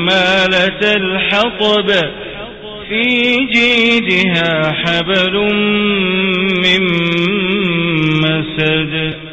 حمالة الحطب في جيدها حبل من مسد.